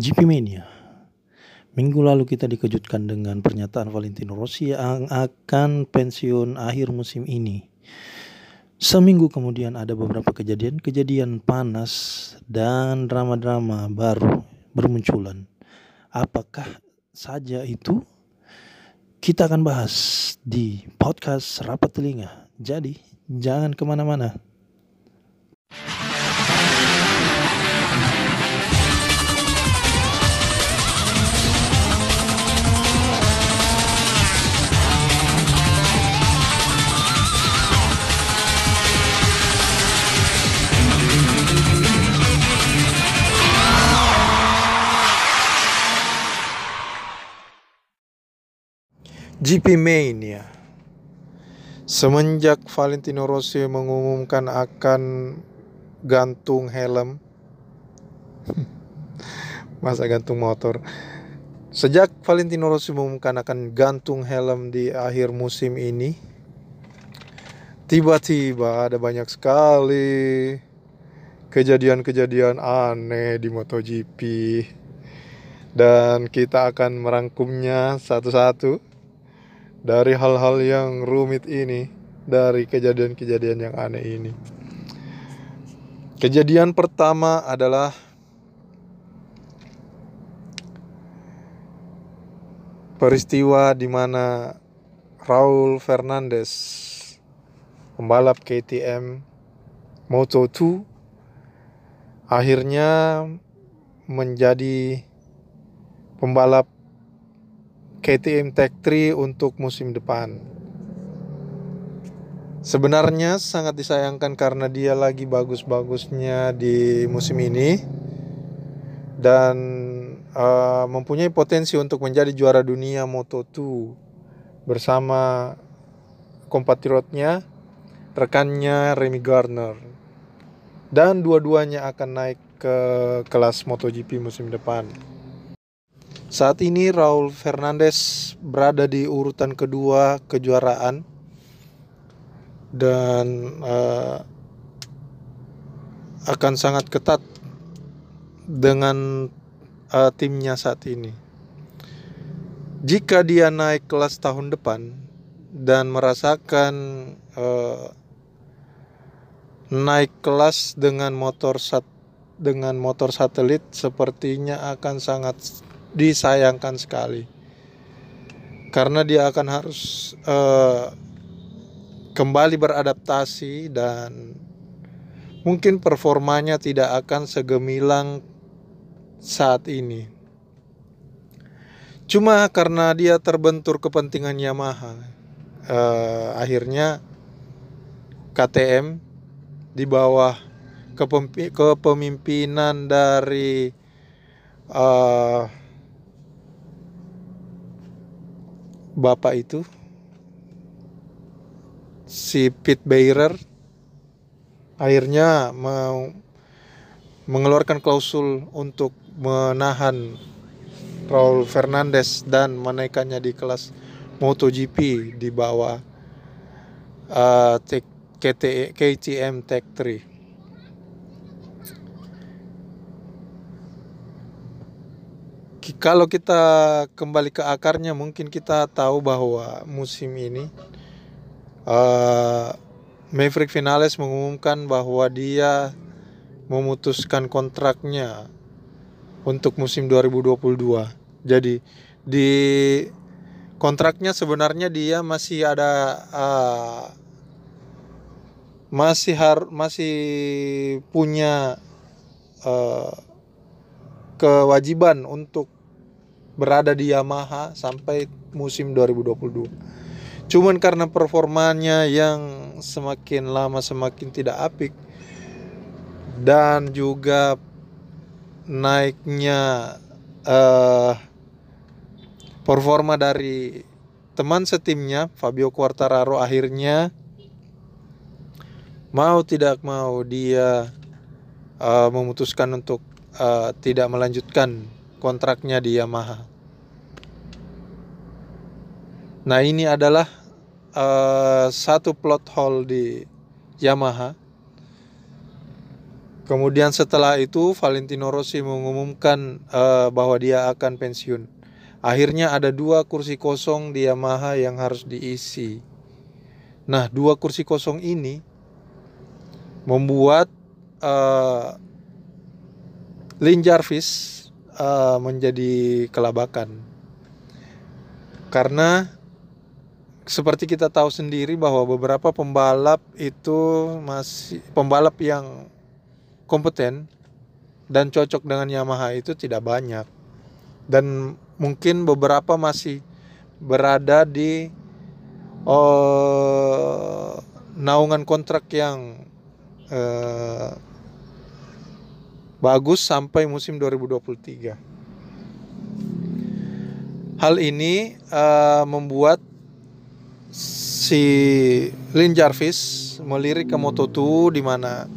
GP Mania. Minggu lalu kita dikejutkan dengan pernyataan Valentino Rossi yang akan pensiun akhir musim ini. Seminggu kemudian ada beberapa kejadian-kejadian panas dan drama-drama baru bermunculan. Apakah saja itu? Kita akan bahas di podcast Rapat Telinga. Jadi, jangan ke mana-mana. GP Mania. Semenjak Valentino Rossi mengumumkan akan gantung helm, masa gantung motor. Sejak Valentino Rossi mengumumkan akan gantung helm di akhir musim ini, tiba-tiba ada banyak sekali kejadian-kejadian aneh di MotoGP dan kita akan merangkumnya satu-satu dari hal-hal yang rumit ini, dari kejadian-kejadian yang aneh ini. Kejadian pertama adalah peristiwa di mana Raul Fernandez, pembalap KTM Moto2, akhirnya menjadi pembalap KTM Tech 3 untuk musim depan. Sebenarnya sangat disayangkan karena dia lagi bagus-bagusnya di musim ini dan uh, mempunyai potensi untuk menjadi juara dunia Moto2 bersama kompatriotnya rekannya Remy Gardner dan dua-duanya akan naik ke kelas MotoGP musim depan. Saat ini Raul Fernandez berada di urutan kedua kejuaraan dan uh, akan sangat ketat dengan uh, timnya saat ini. Jika dia naik kelas tahun depan dan merasakan uh, naik kelas dengan motor sat dengan motor satelit sepertinya akan sangat disayangkan sekali karena dia akan harus uh, kembali beradaptasi dan mungkin performanya tidak akan segemilang saat ini. Cuma karena dia terbentur kepentingan Yamaha, uh, akhirnya KTM di bawah kepemimpinan dari uh, bapak itu si Pete Bearer akhirnya mau mengeluarkan klausul untuk menahan Raul Fernandez dan menaikkannya di kelas MotoGP di bawah uh, KTM Tech 3. Kalau kita kembali ke akarnya mungkin kita tahu bahwa musim ini uh, Maverick Vinales mengumumkan bahwa dia memutuskan kontraknya untuk musim 2022. Jadi di kontraknya sebenarnya dia masih ada uh, masih har masih punya uh, kewajiban untuk berada di Yamaha sampai musim 2022. Cuman karena performanya yang semakin lama semakin tidak apik dan juga naiknya uh, performa dari teman setimnya Fabio Quartararo akhirnya mau tidak mau dia uh, memutuskan untuk uh, tidak melanjutkan kontraknya di Yamaha. Nah ini adalah uh, satu plot hole di Yamaha Kemudian setelah itu Valentino Rossi mengumumkan uh, bahwa dia akan pensiun. Akhirnya ada dua kursi kosong di Yamaha yang harus diisi. Nah, dua kursi kosong ini membuat uh, Lin Jarvis uh, menjadi kelabakan. Karena seperti kita tahu sendiri bahwa beberapa pembalap itu masih pembalap yang kompeten dan cocok dengan Yamaha itu tidak banyak dan mungkin beberapa masih berada di uh, naungan kontrak yang uh, bagus sampai musim 2023. Hal ini uh, membuat si Lin Jarvis melirik ke Moto2 di mana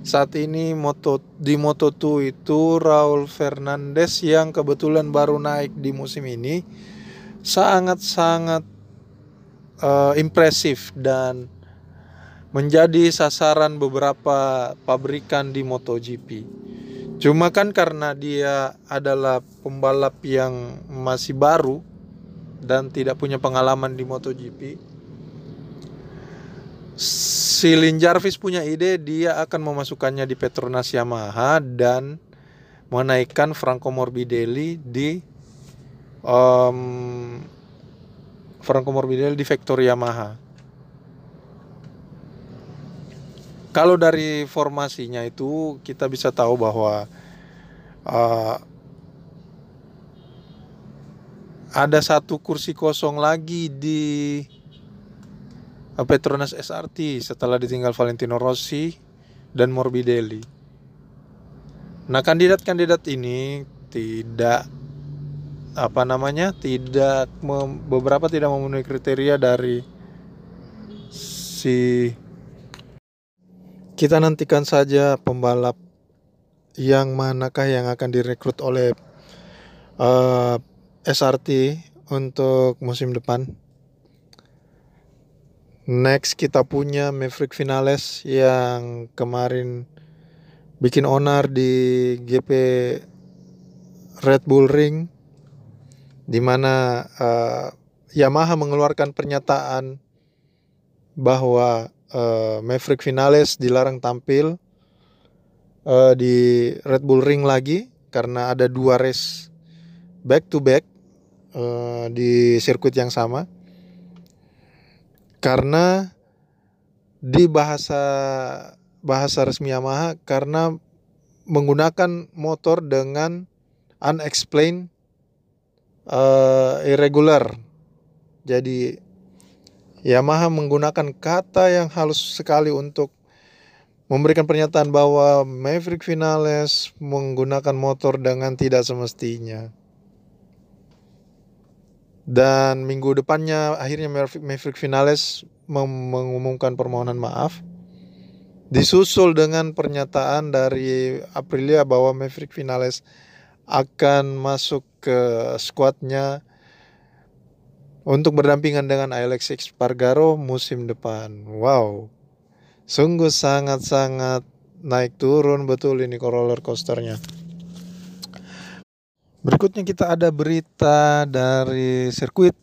saat ini moto di Moto2 itu Raul Fernandez yang kebetulan baru naik di musim ini sangat-sangat uh, impresif dan menjadi sasaran beberapa pabrikan di MotoGP. Cuma kan karena dia adalah pembalap yang masih baru dan tidak punya pengalaman di MotoGP, si Lin Jarvis punya ide dia akan memasukkannya di Petronas Yamaha dan menaikkan Franco Morbidelli di um, Franco Morbidelli di Factory Yamaha. Kalau dari formasinya itu kita bisa tahu bahwa uh, ada satu kursi kosong lagi di Petronas SRT setelah ditinggal Valentino Rossi dan Morbidelli. Nah, kandidat-kandidat ini tidak apa namanya? tidak beberapa tidak memenuhi kriteria dari si kita nantikan saja pembalap yang manakah yang akan direkrut oleh uh, eh, SRT untuk musim depan. Next kita punya Maverick Finales yang kemarin bikin onar di GP Red Bull Ring di mana uh, Yamaha mengeluarkan pernyataan bahwa uh, Maverick Finales dilarang tampil uh, di Red Bull Ring lagi karena ada dua race back to back uh, di sirkuit yang sama karena di bahasa bahasa resmi Yamaha karena menggunakan motor dengan unexplained uh, irregular. Jadi Yamaha menggunakan kata yang halus sekali untuk memberikan pernyataan bahwa Maverick Vinales menggunakan motor dengan tidak semestinya. Dan minggu depannya akhirnya Maverick Finales mengumumkan permohonan maaf. Disusul dengan pernyataan dari Aprilia bahwa Maverick Finales akan masuk ke skuadnya untuk berdampingan dengan Alex Espargaro musim depan. Wow, sungguh sangat-sangat naik turun betul ini roller coasternya. Berikutnya kita ada berita dari sirkuit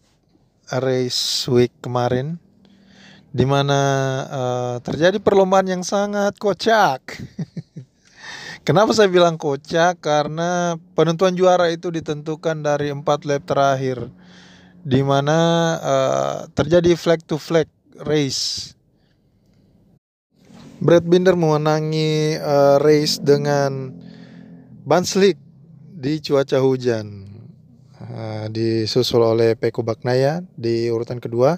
race week kemarin di mana uh, terjadi perlombaan yang sangat kocak. Kenapa saya bilang kocak? Karena penentuan juara itu ditentukan dari empat lap terakhir, di mana uh, terjadi flag to flag race. Brad Binder memenangi uh, race dengan ban slick di cuaca hujan. Uh, disusul oleh Peko Baknaya di urutan kedua.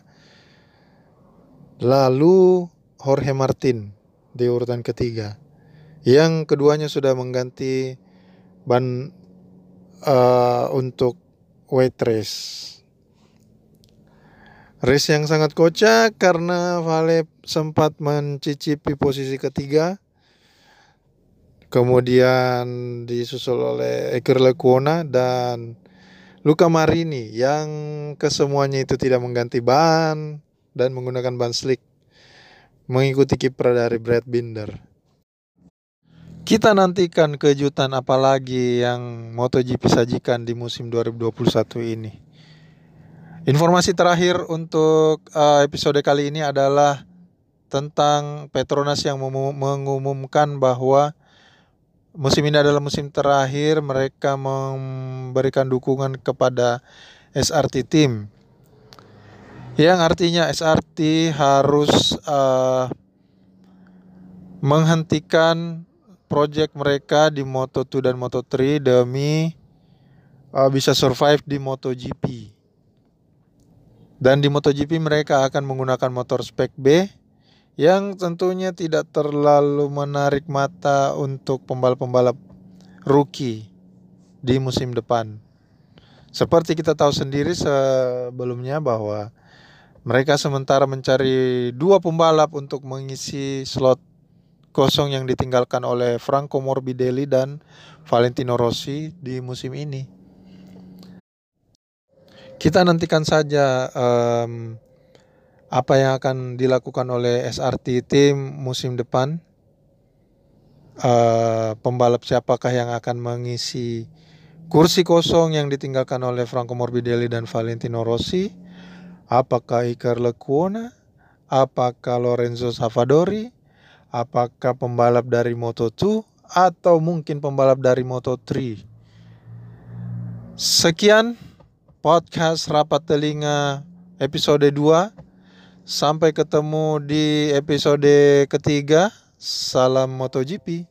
Lalu Jorge Martin di urutan ketiga. Yang keduanya sudah mengganti ban uh, untuk weight race. Race yang sangat kocak karena Vale sempat mencicipi posisi ketiga kemudian disusul oleh Eker Lekuona dan Luka Marini yang kesemuanya itu tidak mengganti ban dan menggunakan ban slick mengikuti kiprah dari Brad Binder. Kita nantikan kejutan apa lagi yang MotoGP sajikan di musim 2021 ini. Informasi terakhir untuk uh, episode kali ini adalah tentang Petronas yang mengumumkan bahwa musim ini adalah musim terakhir mereka memberikan dukungan kepada SRT Team. Yang artinya SRT harus uh, menghentikan project mereka di Moto2 dan Moto3 demi uh, bisa survive di MotoGP. Dan di MotoGP mereka akan menggunakan motor spek B yang tentunya tidak terlalu menarik mata untuk pembalap-pembalap rookie di musim depan. Seperti kita tahu sendiri sebelumnya bahwa mereka sementara mencari dua pembalap untuk mengisi slot kosong yang ditinggalkan oleh Franco Morbidelli dan Valentino Rossi di musim ini. Kita nantikan saja um, apa yang akan dilakukan oleh SRT tim musim depan. Uh, pembalap siapakah yang akan mengisi kursi kosong yang ditinggalkan oleh Franco Morbidelli dan Valentino Rossi? Apakah Iker Lecuona? Apakah Lorenzo Savadori? apakah pembalap dari Moto2 atau mungkin pembalap dari Moto3. Sekian podcast Rapat Telinga episode 2. Sampai ketemu di episode ketiga. Salam MotoGP.